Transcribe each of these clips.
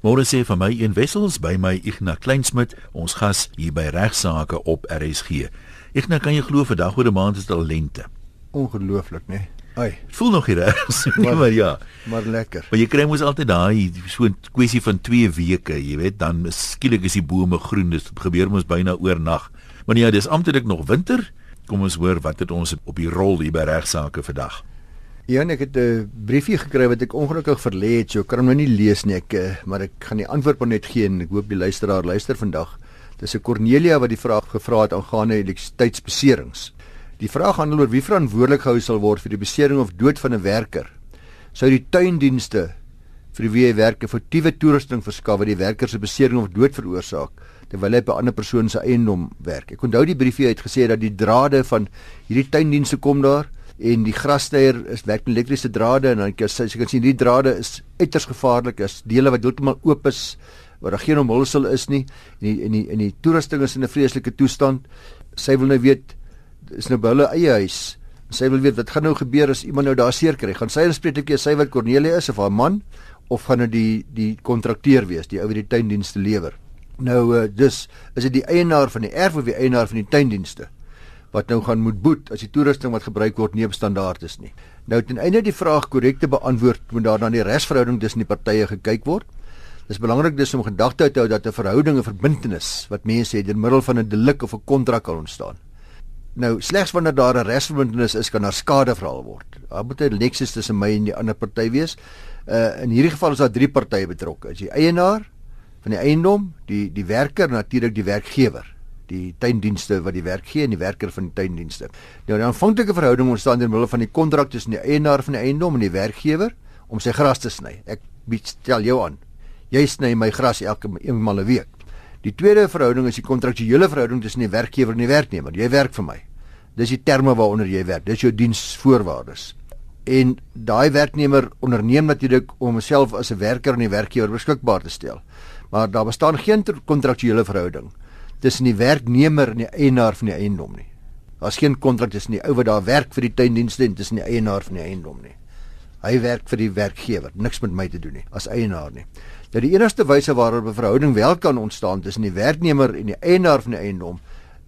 Môre sê vir my een wessels by my Ignas Kleinsmid, ons gas hier by regsaake op RSG. Ignas, kan jy glo vandag oor 'n maand is dit al lente? Ongelooflik, né? Nee. Ai, voel nog hier reg, nee, maar ja. Maar lekker. Maar jy kry mos altyd daai so 'n kwessie van 2 weke, jy weet, dan skielik is die bome groen. Dit gebeur mos byna oornag. Maar ja, dis amptelik nog winter. Kom ons hoor wat het ons op die rol hier by regsaake vandag. Ja, ek het 'n briefie gekry wat ek ongelukkig verlê het, so kan hom nou nie lees nie, ek eh, maar ek gaan die antwoord maar net gee en ek hoop die luisteraar luister vandag. Dis 'n Cornelia wat die vraag gevra het aangaande elektrisiteitsbeserings. Die vraag handel oor wie verantwoordelik gehou sal word vir die besering of dood van 'n werker. Sou die tuindienste vir wie hy werk 'n foutiewe toerusting verskaf wat die werker se besering of dood veroorsaak terwyl hy by 'n ander persoon se eiendom werk. Ek onthou die briefie het gesê dat die drade van hierdie tuindienste kom daar en die grassteier is werk met elektriese drade en dan kan jy kan sien die drade is uiters gevaarlik. As dele wat heeltemal oop is waar daar geen omhulsel is nie. En die en die en die toerusting is in 'n vreeslike toestand. Sy wil nou weet is nou by hulle eie huis. Sy wil weet wat gaan nou gebeur as iemand nou daar seer kry? Gaan sy inspreeklik sy wat Cornelia is of haar man of gaan nou die die kontrakteur wees die ou wat die tuindienste lewer? Nou uh, dus is dit die eienaar van die erf of die eienaar van die tuindienste wat nou gaan moet boet as die toerusting wat gebruik word nie op standaard is nie. Nou ten einde die vraag korrek te beantwoord, moet daar dan die resverhouding tussen die partye gekyk word. Dit is belangrik dis om gedagte te hou dat 'n verhouding 'n verbintenis wat mense het deur middel van 'n delik of 'n kontrak kan ontstaan. Nou slegs wanneer daar 'n resverbintenis is kan daar skade verhaal word. Daar moet 'n nexus tussen my en die ander party wees. Uh in hierdie geval is daar drie partye betrokke. Is die eienaar van die eiendom, die die werker natuurlik die werkgewer die tuindienste wat die werk gee en die werker van die tuindienste. Nou die aanvanklike verhouding ontstaan deur middel van die kontrak tussen die eienaar van die eiendom en die werkgewer om sy gras te sny. Ek stel jou aan. Jy sny my gras elke eenmal 'n week. Die tweede verhouding is die kontraktuele verhouding tussen die werkgewer en die werknemer. Jy werk vir my. Dis die terme waaronder jy werk. Dis jou diensvoorwaardes. En daai werknemer onderneem natuurlik om homself as 'n werker aan die werkgewer beskikbaar te stel. Maar daar bestaan geen kontraktuele verhouding tussen die werknemer en die eienaar van die eiendom nie. Daar's geen kontrak tussen die ou wat daar werk vir die tuindienste en tussen die eienaar van die eiendom nie. Hy werk vir die werkgewer, niks met my te doen nie as eienaar nie. Dat die enigste wyse waarop 'n verhouding wel kan ontstaan tussen die werknemer en die eienaar van die eiendom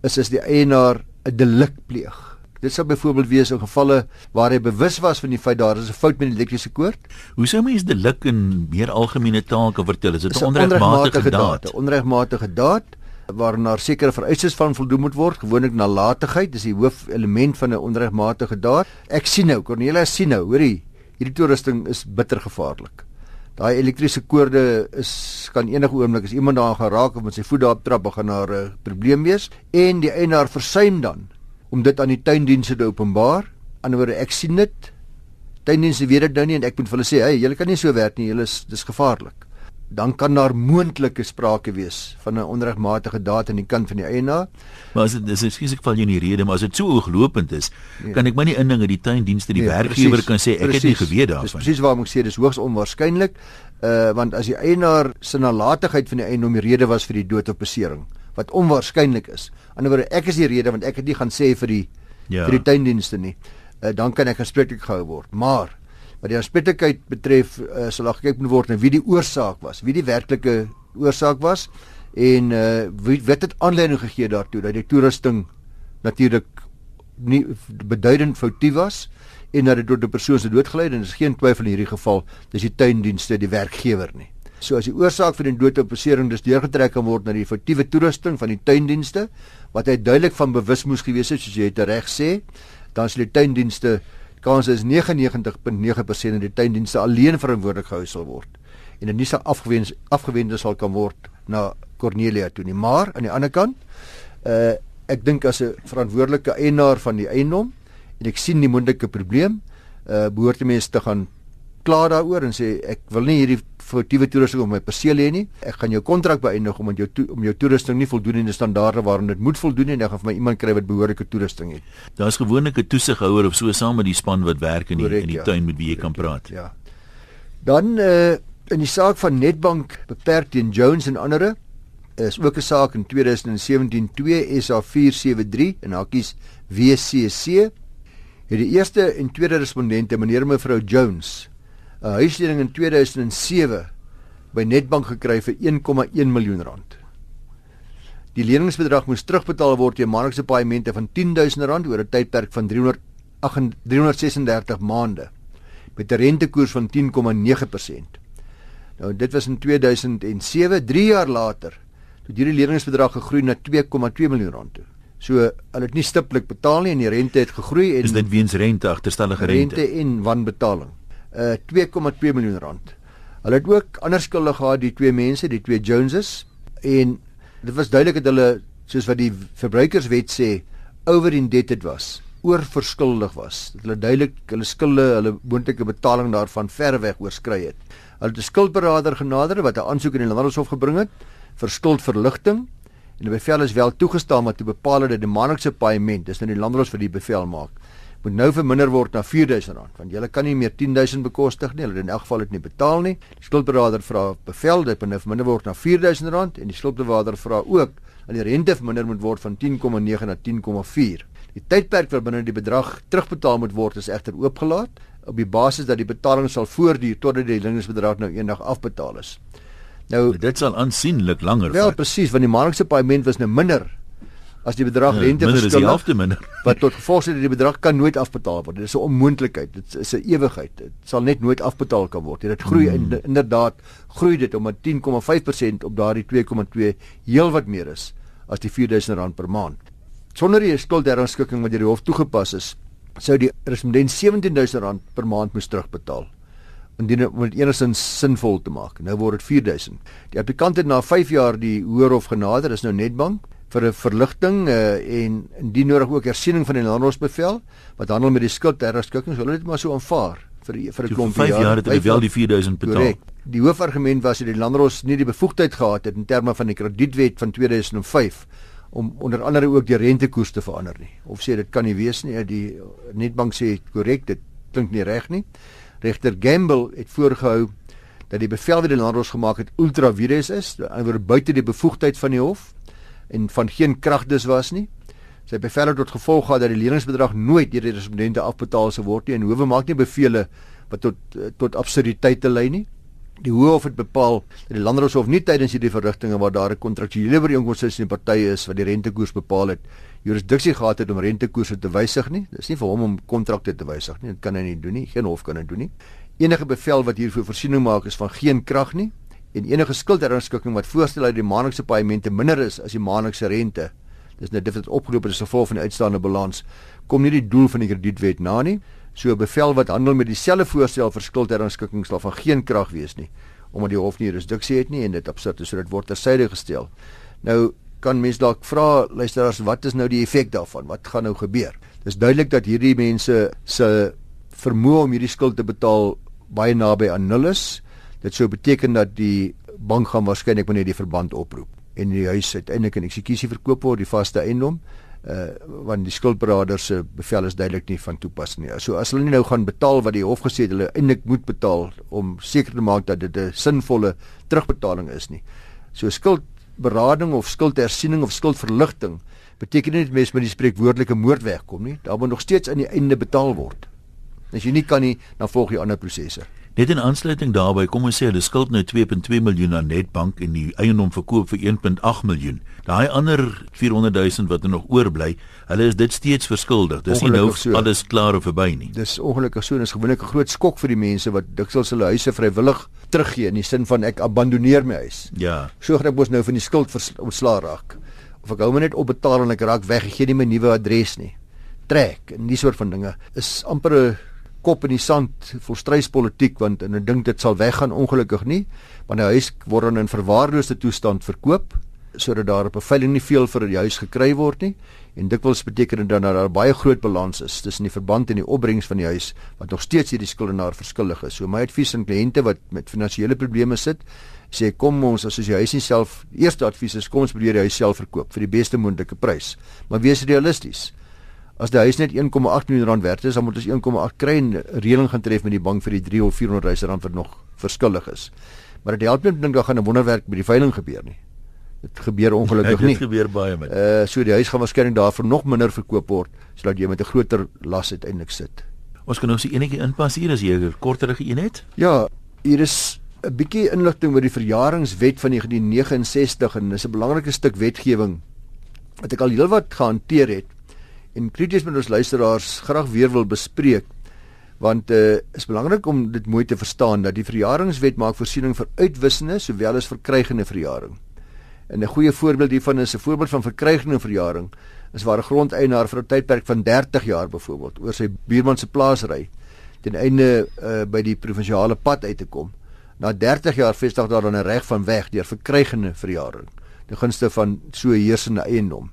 is as die eienaar 'n delik pleeg. Dit sou byvoorbeeld wees in gevalle waar hy bewus was van die feit daar is 'n fout met die elektriese koord. Hoe sou mens delik in meer algemene taal kan vertel? Is dit 'n onregmatige daad? 'n Onregmatige daad waarna sekere vereistes van voldoen moet word, gewoonlik nalatigheid, dis die hoofelement van 'n onregmatige daad. Ek sien nou, Cornelia sien nou, hoorie, hierdie toerusting is bitter gevaarlik. Daai elektriese koorde is kan enige oomblik as iemand daaraan geraak of met sy voet daarop trap, gaan daar 'n uh, probleem wees en die eienaar versuim dan om dit aan die tuindienste te openbaar. Anderswoorde ek sien dit. Tuindienste weet dit nou nie en ek moet vir hulle sê, "Hey, julle kan nie so werk nie, julle is dis gevaarlik." Dan kan daar moontlike sprake wees van 'n onregmatige daad aan die kant van die eienaar. Maar as dit is ekskuus ek val jou in die rede, maar as dit so ooglopend is, nee. kan ek my nie inding dat die tuindienste die nee, werkgewer kan sê ek precies, het nie geweet daarvan. Dis presies waarom ek sê dis hoogs onwaarskynlik, uh want as die eienaar se nalatigheid van die eiendom die rede was vir die dood of besering, wat onwaarskynlik is. Anderswoorde ek is die rede want ek het nie gaan sê vir die ja. vir die tuindienste nie. Uh dan kan ek gespreek gehou word. Maar wat die aanspreeklikheid betref uh, sal daar gekyk moet word na wie die oorsaak was, wie die werklike oorsaak was en uh, wie wat het aanleiding gegee daartoe dat die toerusting natuurlik nie beduidend foutief was en dat dit tot 'n persoon se dood gelei het en is geen twyfel in hierdie geval dis die tuindienste die werkgewer nie. So as die oorsaak vir die dood of besering dus deurgetrek kan word na die foutiewe toerusting van die tuindienste wat hy duidelik van bewus moes gewees het soos jy dit reg sê, dan sal die tuindienste kans is 99.9% dat die tuindienste alleen verantwoordelik gehou sal word en dit nie sal afgewend afgewend sal kan word na Cornelia toe nie. Maar aan die ander kant uh ek dink as 'n verantwoordelike eienaar van die eiendom en ek sien die moontlike probleem uh behoort mense te gaan klaar daaroor en sê ek wil nie hierdie foutiewe toerusting op my perseel hê nie. Ek gaan jou kontrak beëindig om jou om jou toerusting nie voldoen aan die standaarde waaraan dit moet voldoen nie en ek gaan vir my iemand kry wat behoorlike toerusting het. Daar's gewoonlik 'n toesighouer of so saam met die span wat werk in die Correct, in die ja. tuin met wie jy kan praat. Ja. Dan uh in die saak van Netbank beperk teen Jones en ander is ook 'n saak in 2017 2 SA 473 en hakies WCC het die eerste en tweede respondente meneer en mevrou Jones 'n huisleding in 2007 by Nedbank gekry vir 1,1 miljoen rand. Die leningsbedrag moes terugbetaal word teen maandelikse paaiemente van R10000 oor 'n tydperk van 336 maande met 'n rentekoers van 10,9%. Nou dit was in 2007, 3 jaar later, toe hierdie leningsbedrag gegroei na 2,2 miljoen rand toe. So hulle het nie stiptelik betaal nie en die rente het gegroei en Is dit weens rente agterstallige rente? Rente en wanbetaling. Uh 2,2 miljoen rand. Hulle het ook ander skulde gehad, die twee mense, die twee Joneses en dit was duidelik dat hulle soos wat die verbruikerswet sê over indebted was oorverskuldig was dat hulle duidelik hulle skulde hulle moontlike betaling daarvan verweg oorskry het hulle het 'n skuldberader genader wat 'n aansoek in die landshof gebring het vir skuldverligting en die bevel is wel toegestaan maar te bepaal dat die maandelikse paaiement dis nou die landshof vir die bevel maak moet nou verminder word na R4000 want jy kan nie meer R10000 bekostig nie. Hulle het in elk geval dit nie betaal nie. Die skuldberader vra bevel dat nou verminder word na R4000 en die skuldberader vra ook dat die rente verminder moet word van 10,9 na 10,4. Die tydperk waarbinne die bedrag terugbetaal moet word is egter oopgelaat op die basis dat die betaling sal voortduur totdat die leningsbedrag nou eendag afbetaal is. Nou dit sal aansienlik langer vat. Wel presies, want die maandelikse paaiement was nou minder as die bedrag ja, rente helfte minder. Wat tot gevolg het dat die bedrag kan nooit afbetaal word. Dit is 'n onmoontlikheid. Dit is 'n ewigheid. Dit sal net nooit afbetaal kan word. Dit groei hmm. in, inderdaad groei dit om 10,5% op daardie 2,2 heelwat meer is as die 4000 rand per maand. Sonder die skuldherrangskikking wat deur die hof toegepas is sou die respondent 17000 rand per maand moes terugbetaal indien om dit enigstens sinvol te maak. Nou word dit 4000 die applikant het na 5 jaar die hoër hof genader is nou Netbank vir 'n verligting uh, en indien nodig ook hersiening van die landrosbevel wat handel met die skuldherskikking, sou hulle dit maar so aanvaar vir vir 'n klomp jaar. 5 jaar het hulle wel die 4000 betaal. Correct. Die hoofargument was dat die landros nie die bevoegdheid gehad het in terme van die kredietwet van 2005 om onder andere ook die rentekoers te verander nie. Of sê dit kan nie wees nie. Die Netbank sê korrek, dit klink nie reg nie. Regter Gamble het voorgehou dat die bevel wat die landros gemaak het ultra vires is, oor buite die bevoegdheid van die hof en van geen krag dus was nie. Sy het tot gevolg gehad dat die leningsbedrag nooit deur die respondente afbetaal sou word nie en hoewe maak nie bevele wat tot eh, tot absurditeite lei nie. Die Hof het bepaal dat die Landroshof nie tydens hierdie verrigtinge waar daar 'n kontraktuele ooreenkoms tussen die partye is wat die rentekoers bepaal het, jurisdiksie gehad het om rentekoerse te wysig nie. Dis nie vir hom om kontrakte te wysig nie. Dit kan hy nie doen nie. Geen hof kan dit doen nie. Enige bevel wat hiervoor voorsiening maak is van geen krag nie en enige skuldherrangskikking wat voorstel dat die maandelikse paemente minder is as die maandelikse rente. Dis net dit wat opgeloop het as gevolg van die uitstaande balans kom nie die doel van die kredietwet na nie. So 'n bevel wat handel met dieselfde voorstel vir skuldherrangskikking sal van geen krag wees nie omdat die hof nie jurisdiksie het nie en dit absurd is so dit word tersyde gestel. Nou kan mens dalk vra luisteraars wat is nou die effek daarvan? Wat gaan nou gebeur? Dis duidelik dat hierdie mense se vermoë om hierdie skuld te betaal baie naby aan nul is. Dit sou beteken dat die bank gaan waarskynlik wanneer die verband oproep en die huis uiteindelik in eksekusie verkoop word, die vaste eiendom, uh want die skuldberader se bevel is duidelik nie van toepassing nie. So as hulle nie nou gaan betaal wat die hof gesê het hulle eintlik moet betaal om seker te maak dat dit 'n sinvolle terugbetaling is nie. So skuldberading of skuldhersiening of skuldverligting beteken nie net mens met die spreekwoordelike moord wegkom nie. Daar moet nog steeds aan die einde betaal word. As jy nie kan nie, dan volg jy ander prosesse. Net in aansluiting daarbey, kom ons sê hulle skuld nou 2.2 miljoen aan Netbank en die eiendom verkoop vir 1.8 miljoen. Daai ander 400 000 wat er nog oorbly, hulle is dit steeds verskuldig. Dis nie nou so. alles klaar of verby nie. Dis ongelukkig so en is gewoonlik 'n groot skok vir die mense wat dikwels hulle huise vrywillig teruggee in die sin van ek abandoneer my huis. Ja. So gryp ons nou van die skuld ontslaa raak. Of ek hou my net op betaal en ek raak weg, ek gee nie my nuwe adres nie. Trek en die soort van dinge is amper 'n kop in die sand vir stryspolitiek want en ek dink dit sal weggaan ongelukkig nie want die huis word dan in verwaarloosde toestand verkoop sodat daar op 'n veiling nie veel vir die huis gekry word nie en dikwels beteken dit dan dat daar baie groot balans is tussen die verband en die opbrengs van die huis wat nog steeds hierdie skuldenaar verskuldig is. So my advies aan kliënte wat met finansiële probleme sit, sê kom ons as as jy huis nie self eerste advies is kom ons probeer die huis self verkoop vir die beste moontlike prys. Maar wees realisties as die huis net 1,8 miljoen rand werd is, dan moet ons 1,8 kry en reëling gaan tref met die bank vir die 3 of 400 000 rand wat nog verskuldig is. Maar dit help net dink daar gaan 'n wonderwerk by die veiling gebeur nie. Dit gebeur ongelukkig ja, nie. Dit gebeur baie met. Uh so die huis gaan waarskynlik daarvoor nog minder verkoop word sodat jy met 'n groter las uiteindelik sit. Ons kan nou se enetjie inpas hier as jy 'n korterige een het. Ja, hier is 'n bietjie inligting oor die verjaringswet van 1969 en dis 'n belangrike stuk wetgewing wat ek al heelwat gehanteer het en krities met ons luisteraars graag weer wil bespreek want dit uh, is belangrik om dit mooi te verstaan dat die verjaringswet maak voorsiening vir uitwissende sowel as verkrygende verjaring. En 'n goeie voorbeeld hiervan is 'n voorbeeld van verkrygende verjaring is waar 'n grondeienaar vir 'n tydperk van 30 jaar byvoorbeeld oor sy buurman se plaas ry ten einde uh, by die provinsiale pad uit te kom. Na 30 jaar vestig daar dan 'n reg van weg deur verkrygende verjaring, die gunste van so heersende eiendom.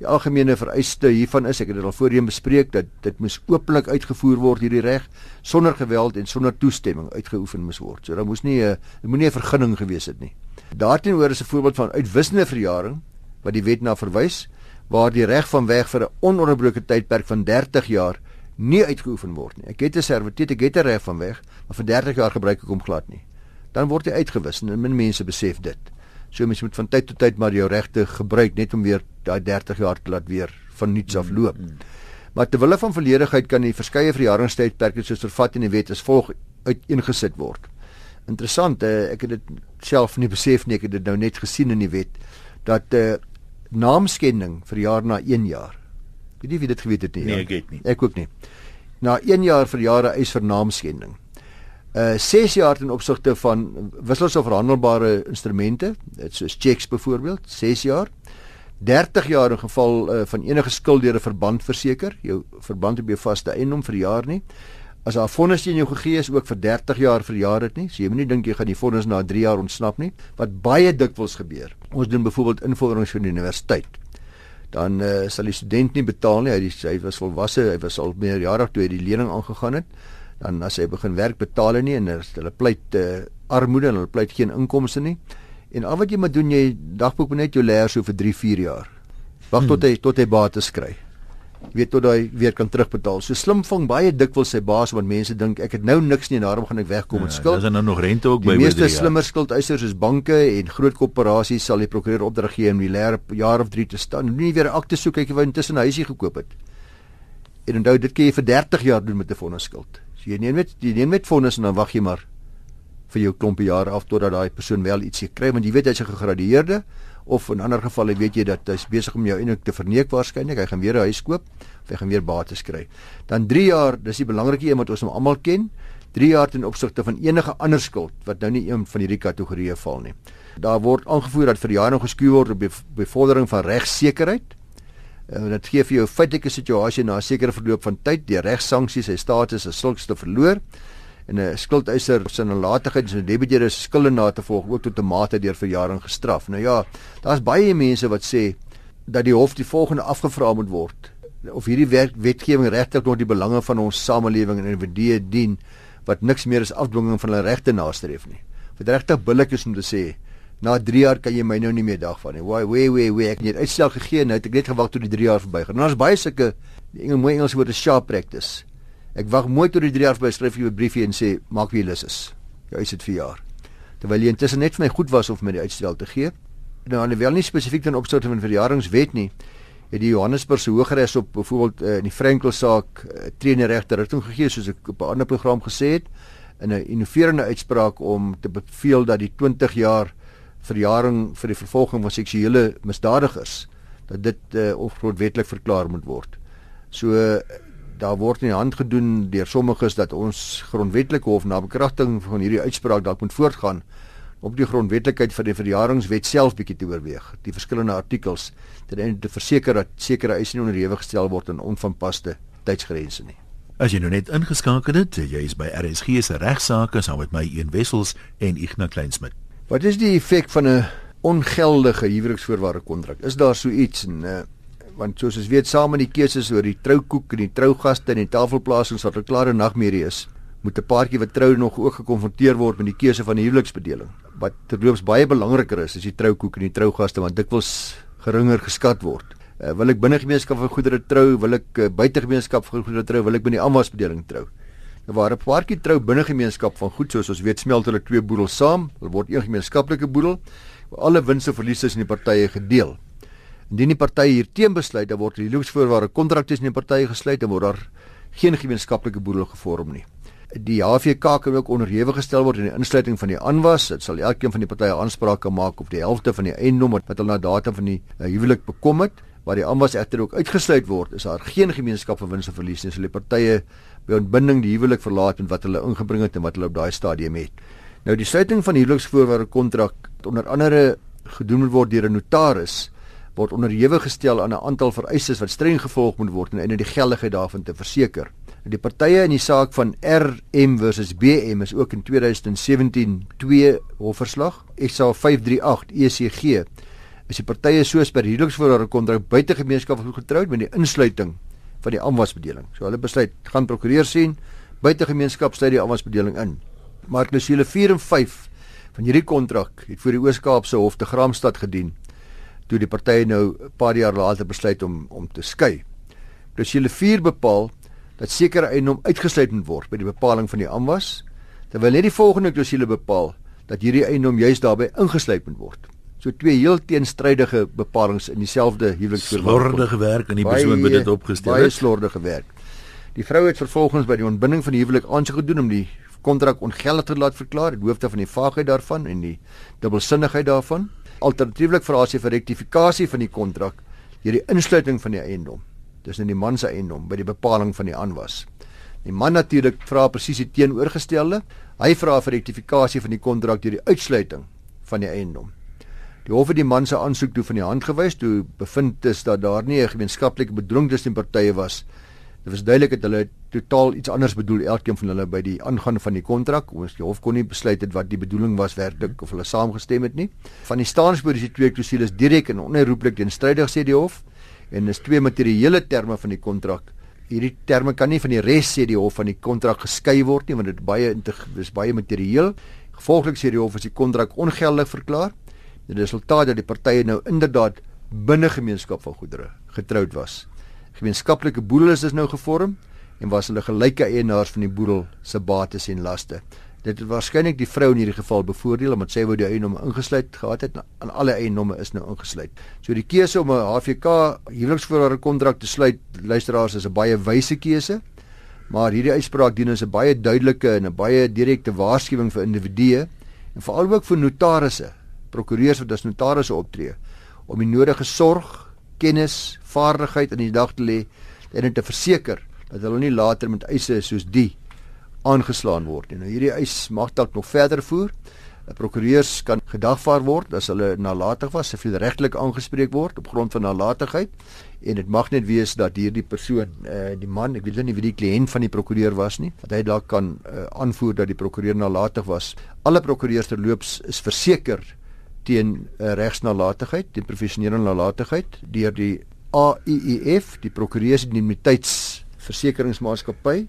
Die algemene vereiste hiervan is, ek het dit al voorheen bespreek, dat dit moet openlik uitgevoer word hierdie reg sonder geweld en sonder toestemming uitgeoefen moet word. So daar moes nie 'n moenie 'n vergunning gewees het nie. Daarteenoor is 'n voorbeeld van uitwissende verjaring wat die wet na verwys waar die reg van weg vir 'n ononderbroke tydperk van 30 jaar nie uitgeoefen word nie. Ek het 'n serviteit, ek het 'n reg van weg, maar vir 30 jaar gebruik ek hom glad nie. Dan word hy uitgewis en min mense besef dit. So mens moet van tyd tot tyd maar jou regte gebruik net om weer daai 30 jaar te laat weer van nuuts af loop. Mm, mm. Maar ter wille van volledigheid kan die verskeie verjaringstydperke soos vervat in die wet as volg uiteengesit word. Interessant, uh, ek het dit self nie besef nie, ek het dit nou net gesien in die wet dat 'n uh, eh, naamskending verjaar na 1 jaar. Ek weet nie wie dit geweet het nie. Nee, ek weet nie. Ek ook nie. Na 1 jaar verjaar 'n eis vir naamskending uh 6 jaar ten opsigte van wissels of verhandelbare instrumente, dit soos checks byvoorbeeld, 6 jaar. 30 jaar in geval uh, van enige skuld deur 'n verband verseker, jou verband op jou vaste eiendom vir jaar nie. As daar vonnis teen jou gegee is ook vir 30 jaar vir jaar dit nie. So jy moenie dink jy gaan die vonnis na 3 jaar ontsnap nie, wat baie dikwels gebeur. Ons doen byvoorbeeld invorderings vir die universiteit. Dan uh, sal die student nie betaal nie. Hy hy was volwasse, hy was al meer jare toe hy die lening aangegaan het dan as hy begin werk betaal hy nie en hulle pleit uh, armoede en hulle pleit geen inkomste nie. En al wat jy moet doen jy dagboek net jou leer so vir 3, 4 jaar. Wag hmm. tot hy tot hy bates kry. Weet tot hy weer kan terugbetaal. So slim vang baie dikwels sy baas want mense dink ek het nou niks nie en daarom gaan ek wegkom met ja, skuld. Dis dan nou nog rente ook die by Die meeste slimmer skuldeisers is banke en groot korporasies sal die prokureur opdrag gee om die leer jaar of 3 te staan. Nie weer akte soek kyk jy wou intussen 'n huisie gekoop het. En onthou dit kan jy vir 30 jaar doen met 'n vonnisskuld. So jy neem net jy neem net vonnis en dan wag jy maar vir jou klompie jare af totdat daai persoon wel ietsie kry want jy weet hy's 'n gegradueerde of in ander gevalle weet jy dat hy's besig om jou eintlik te verneek waarskynlik hy gaan weer 'n huis koop of hy gaan weer bates kry. Dan 3 jaar, dis die belangrike een wat ons hom almal ken. 3 jaar ten opsigte van enige ander skuld wat nou nie een van hierdie kategorieë val nie. Daar word aangevoer dat verjaring geskuur word op bevordering van regsekerheid Uh, dit gee vir jou feitelike situasie na 'n sekere verloop van tyd die regsanksies sy status as sulkste verloor en 'n skuldeiser se nalatigheid en sy debiteure se skulde na te volg ook tot 'n mate deur verjaring gestraf. Nou ja, daar's baie mense wat sê dat die hof die volgende afgevra moet word of hierdie wet, wetgewing regtig nog die belange van ons samelewing en individue dien wat niks meer as afdwinging van hulle regte nastreef nie. Wat regtig billik is om te sê na 3 jaar kan jy my nou nie meer dagvan nie. Why wait wait wait ek het uitstel gegee nou het ek net gewag tot die 3 jaar verbygaan. Nou is baie sulke die Engels mooi Engels woorde sharp practice. Ek wag mooi tot die 3 jaar verby skryf jy 'n briefie en sê maak wie lus is. Jy is dit vir jaar. Terwyl jy intussen net vir my goed was of met die uitstel te gee. Nou aan wel nie spesifiek ten opsigte van verjaringswet nie. Het die Johannesburgse Hooggeregs op byvoorbeeld uh, in die Frankel saak uh, tree in die regte rigting gegee soos ek op 'n ander program gesê het in 'n innoverende uitspraak om te beveel dat die 20 jaar verjaring vir die vervolging van seksuele misdadigers dat dit uh, of grondwetlik verklaar moet word. So daar word nie hand gedoen deur sommiges dat ons grondwetlike hof na bekragting van hierdie uitspraak dalk moet voortgaan op die grondwetlikheid van die verjaringswet self bietjie te oorweeg. Die verskillende artikels ten einde te verseker dat sekere eise nie onderhewig gestel word aan onvanpaste tydsgrense nie. As jy nou net ingeskakel het, jy is by RSG se regsaake saam met my Een Wessels en Ignas Kleinsmid. Wat is die effek van 'n ongeldige huweliksvoorwaarde kontrak? Is daar so iets en uh, want soos ons weet saam met die keuses oor die troukoek en die trougaste en die tafelplasings wat 'n klare nagmerrie is, moet 'n paartjie wat trou nog ook gekonfronteer word met die keuse van die huweliksbedeling. Wat terloops baie belangriker is, is die troukoek en die trougaste want dikwels geringer geskat word. Uh, wil ek binne gemeenskap van goedere trou, wil ek uh, buite gemeenskap van goedere trou, wil ek binne die aanwasbedeling trou? waar 'n paartjie trou binne gemeenskap van goed soos ons weet smelt hulle twee boedels saam, hulle word een gemeenskaplike boedel alle winste en verliese in die partye gedeel. Indien die partye hierteen besluit, dan word die huweliksvoorwaarde kontrak tussen die partye gesluit en word daar geen gemeenskaplike boedel gevorm nie. Die HVK kan ook onderhewig gestel word in die insluiting van die aanwas. Dit sal elkeen van die partye aanspraak kan maak op die helfte van die eiendom wat hulle na datum van die uh, huwelik bekom het. Waar die aanwas egter ook uitgesluit word, is daar geen gemeenskap vir wins en verlies nie. So die partye by ontbinding die huwelik verlaat met wat hulle ingebring het en wat hulle op daai stadium het. Nou die sluiting van huweliksvoorwaarde kontrak onder andere gedoen word deur 'n notaris word onderhewig gestel aan 'n aantal vereistes wat streng gevolg moet word en in die geldigheid daarvan te verseker. Die partye in die saak van RM versus BM is ook in 2017 2 hofverslag SA 538 ECG. Is die partye soos per huweliksvoorwaarde kontrak buite gemeenskap getroud met die insluiting van die aanwasbedeling. So hulle besluit gaan prokureur sien buite gemeenskap sluit die aanwasbedeling in. Maar klousule 4 en 5 van hierdie kontrak het voor die Oos-Kaapse Hof te Gramstad gedien toe die partye nou 'n paar jaar later besluit om om te skei. Klousule 4 bepaal dat sekere eiendom uitgesluit moet word by die bepaling van die aanwas, terwyl net die volgende klousule bepaal dat hierdie eiendom juis daarbey ingesluit moet word. So twee heel teenstrydige bepalinge in dieselfde huweliksvoorwaarde. Slordige werk en die persoon wat dit opgestel het. Baie slordige werk. Die vrou het vervolgens by die ontbinding van die huwelik aansoek gedoen om die kontrak ongeldig te laat verklaar, die hoofde van die vaagheid daarvan en die dubbelsinnigheid daarvan. Alternatiefelik vra sy vir rektifikasie van die kontrak deur die insluiting van die eiendom. Dis in die man se eiendom by die bepaling van die aanwas. Die man natuurlik vra presies die teenoorgestelde. Hy vra vir rektifikasie van die kontrak deur die uitsluiting van die eiendom. Die hof het die man se aansoek toe van die hand gewys toe bevind is dat daar nie 'n gemeenskaplike tussen die partye was. Dit was duidelik dat hulle totaal iets anders bedoel elkeen van hulle by die aangaan van die kontrak. Ons die hof kon nie besluit het wat die bedoeling was werklik of hulle saamgestem het nie. Van die staanspoor is die twee klousules direk en onherroepelik teenstrydig sê die hof en is twee materiële terme van die kontrak. Hierdie terme kan nie van die res sê die hof van die kontrak geskei word nie want dit baie is baie materieel. Gevolglik sê die hof as die kontrak ongeldig verklaar Die resultaat dat die partye nou inderdaad binne gemeenskap van goedere getroud was. Gemeenskaplike boedel is nou gevorm en was hulle gelyke eienaars van die boedel se bates en laste. Dit het waarskynlik die vrou in hierdie geval bevoordeel omdat sy wou die eiendom ingesluit gehad het aan alle eiendomme is nou ingesluit. So die keuse om 'n HVK huweliksvoorwaarde kontrak te sluit, luisteraars is 'n baie wyse keuse. Maar hierdie uitspraak dien as 'n baie duidelike en 'n baie direkte waarskuwing vir individue en veral ook vir notarisse prokureurs wat as notarisse optree om die nodige sorg, kennis, vaardigheid in die dag te lê en te verseker dat hulle nie later met eise soos die aangeslaan word nie. Nou hierdie eis mag dalk nog verder voer. 'n Prokureurs kan gedagvaar word as hulle nalatig was, siviel regtelik aangespreek word op grond van nalatigheid en dit mag net wees dat hierdie persoon uh, die man, ek weet nie wie die kliënt van die prokureur was nie, dat hy dalk kan uh, aanvoer dat die prokureur nalatig was. Alle prokureurs terloops is verseker teen uh, regsnalatigheid, teen professionele nalatigheid deur die AIEF, die Prokureursindemniteitsversekeringsmaatskappy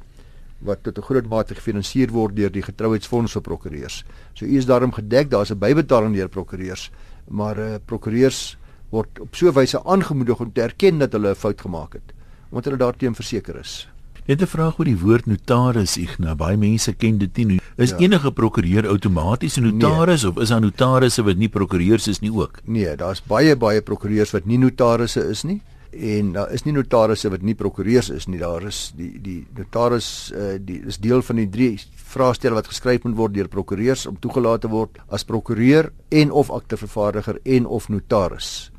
wat tot 'n groot mate gefinansier word deur die Getrouheidsfonds vir Prokureurs. So u is daarom gedek, daar's 'n bybetaling deur prokureurs, maar uh, prokureurs word op so 'n wyse aangemoedig om te erken dat hulle 'n fout gemaak het, omdat hulle daarteen verseker is. Net 'n vraag oor die woord notaris, Ignas. Baie mense ken dit nie. Is ja. enige prokureur outomaties 'n notaris nee. of is daar notarisse wat nie prokureurs is nie ook? Nee, daar's baie baie prokureurs wat nie notarisse is nie en daar is nie notarisse wat nie prokureurs is nie. Daar is die die notaris uh, die is deel van die drie vraestelle wat geskryf moet word deur prokureurs om toegelaat te word as prokureur en of aktevervaardiger en of notaris.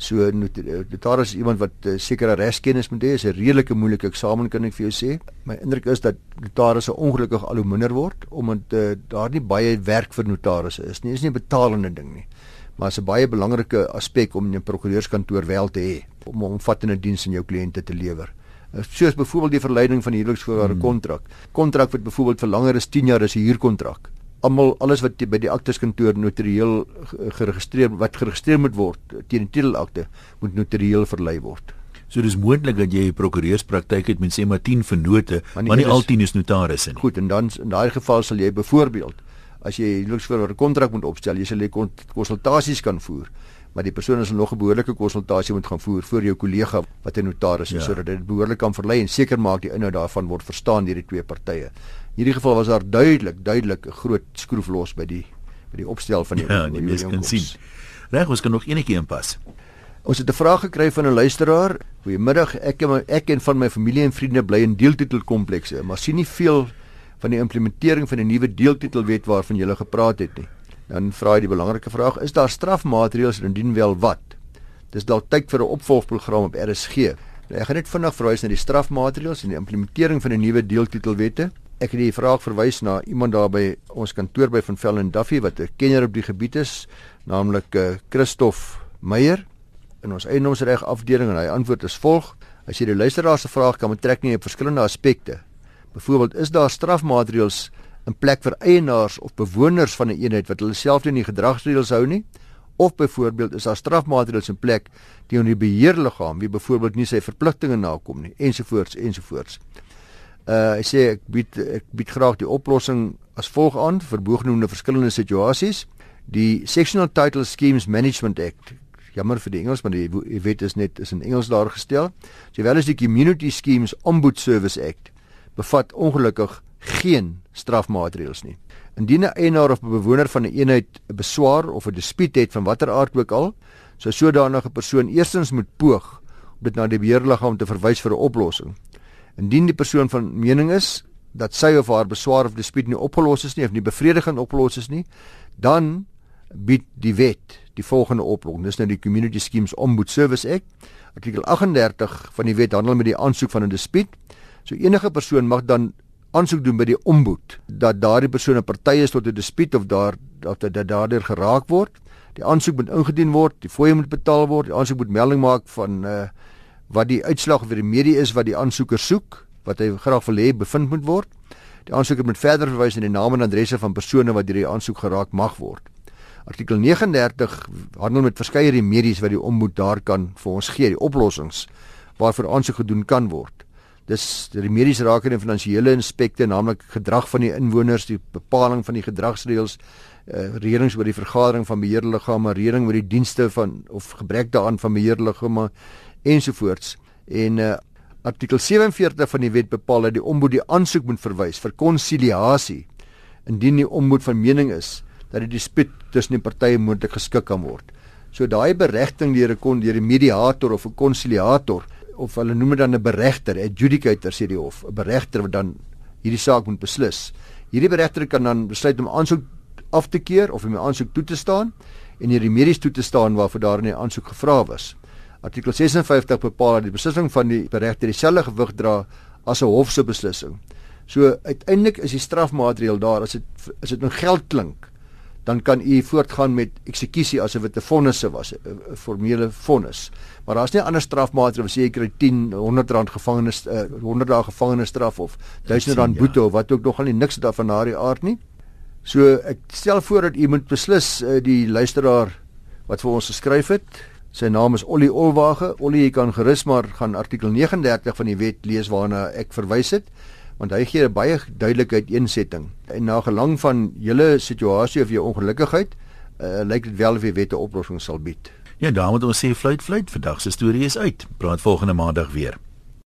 So notaris is iemand wat uh, sekere regskennis moet hê. Is 'n redelike moeilike eksamen kan ek vir jou sê. My indruk is dat notarisse ongelukkig al hoe minder word omdat uh, daar nie baie werk vir notarisse is nie. Dit is nie 'n betalende ding nie. Maar dit is 'n baie belangrike aspek om 'n prokureurskantoor wel te hê om 'n omvattende diens aan jou kliënte te lewer. Uh, soos byvoorbeeld die verleiding van die huweliksvoorwaarde hmm. kontrak. Kontrak wat byvoorbeeld vir langer as 10 jaar is 'n huurkontrak almal alles wat by die akteskantoor notarieel geregistreer wat geregistreer moet word teen die titelakte moet notarieel verlei word. So dis moontlik dat jy 'n prokureurspraktyk het met sê maar 10 vennote, maar nie, maar nie al 10 is notarisse nie. Goed, en dan in daai geval sal jy byvoorbeeld as jy 'n kontrak moet opstel, jy sal jy konsultasies kan voer maar die persoon is nog 'n behoorlike konsultasie moet gaan voer vir jou kollega wat 'n notaris is ja. sodat dit behoorlik kan verlei en seker maak die inhoud daarvan word verstaan deur die twee partye. In hierdie geval was daar duidelik duidelik 'n groot skroef los by die by die opstel van die Ja, die mens kan sien. Reg, ons kan nog enetjie inpas. Ons het 'n vraag gekry van 'n luisteraar. Goeiemiddag, ek en ek en van my familie en vriende bly in deeltitelkomplekse, maar sien nie veel van die implementering van die nuwe deeltitelwet waarvan jy gepraat het nie. Dan vra hy die belangrike vraag: Is daar strafmaatreëls en indien wel wat? Dis dalk tyd vir 'n opvolgprogram op RSG. Nou, ek gaan net vinnig verwys na die strafmaatreëls en die implementering van die nuwe deeltitelwette. Ek het die vraag verwys na iemand daar by ons kantoor by Van Velden Duffy wat 'n kenner op die gebied is, naamlik uh, Christof Meyer in ons eiendomsreg afdeling en hy antwoord is volg: As jy die luisteraar se vraag kan betrek nie op verskillende aspekte. Byvoorbeeld, is daar strafmaatreëls in plek vir eienaars of bewoners van 'n een eenheid wat hulle self nie gedragsreëls hou nie? Of byvoorbeeld, is daar strafmaatreëls in plek teenoor die beheerliggaam wie byvoorbeeld nie sy verpligtinge nakom nie, ensovoorts ensovoorts. Uh hy sê ek bied ek bied graag die oplossing as volg aan vir bogenoemde verskillende situasies. Die Sectional Title Schemes Management Act. Jammer vir die Engels, maar die wet is net is in Engels daar gestel. Sowel as die Community Schemes Ombud Service Act bevat ongelukkig geen strafmaatreëls nie. Indien 'n eienaar of 'n bewoner van 'n een eenheid 'n beswaar of 'n dispuut het van watter aard ook al, sou sodanige persoon eerstens moet poog om dit na die beheerliggaam te verwys vir 'n oplossing. Indien die persoon van mening is dat sy of haar beswaar of dispuut nie opgelos is nie of nie bevredigend opgelos is nie, dan bied die wet die volgende oplossing. Dis nou die Community Schemes Ombud Service Act. Artikel 38 van die wet handel met die aansoek van 'n dispuut. So enige persoon mag dan aansoek doen by die ombud dat daardie persoon 'n party is tot 'n dispuut of daar dat dit daardeur geraak word. Die aansoek moet ingedien word, die fooie moet betaal word, die aansoek moet melding maak van uh wat die uitslag of die medie is wat die aansoeker soek, wat hy graag wil hê bevind moet word. Die aansoeker moet verder verwys na die name en adresse van persone wat deur die aansoek geraak mag word. Artikel 39 handel met verskeie remedies wat die ombud daar kan vir ons gee, die oplossings waarvoor aansoek gedoen kan word. Dis die remedies die finansiële inspekte, naamlik gedrag van die inwoners, die bepaling van die gedragsreëls, uh, reëlings oor die vergadering van beheerliggame, reëling oor die dienste van of gebrek daaraan van beheerliggame ensovoorts. En uh, artikel 47 van die wet bepaal dat die ombud die aansoek moet verwys vir konsiliasie indien die ombud van mening is dat die dispuut tussen die partye moontlik geskik kan word. So daai beregting deur 'n kon deur 'n mediator of 'n konsiliator of hulle noem dit dan 'n beregter, adjudicator sê die hof, 'n beregter wat dan hierdie saak moet beslis. Hierdie beregter kan dan besluit om aansoek af te keer of om die aansoek toe te staan en die remedies toe te staan waarvoor daar in die aansoek gevra was. Artikel 56 bepaal dat die beslissing van die regter dieselfde gewig dra as 'n hof se beslissing. So uiteindelik is die strafmaatreël daar as dit as dit nou geld klink, dan kan u voortgaan met eksekusie asof dit 'n vonnis was, 'n formele vonnis. Maar daar's nie ander strafmaatreël as jy kry 10, 100 rand gevangenis uh, 100 dae gevangenisstraf of 1000 rand ja. boete of wat ook nogal nie niks daarvan na die aard nie. So ek stel voor dat u moet beslis uh, die luisteraar wat vir ons geskryf het Sy naam is Ollie Olwage. Ollie, jy kan gerus maar gaan artikel 39 van die wet lees waarna ek verwys het, want hy gee 'n baie duidelikheid eensetting. En na gelang van julle situasie of jou ongelukkigheid, uh, lyk dit wel of die wet 'n oplossing sal bied. Ja, daarom moet ons sê fluit fluit vandag se storie is uit. Praat volgende maandag weer.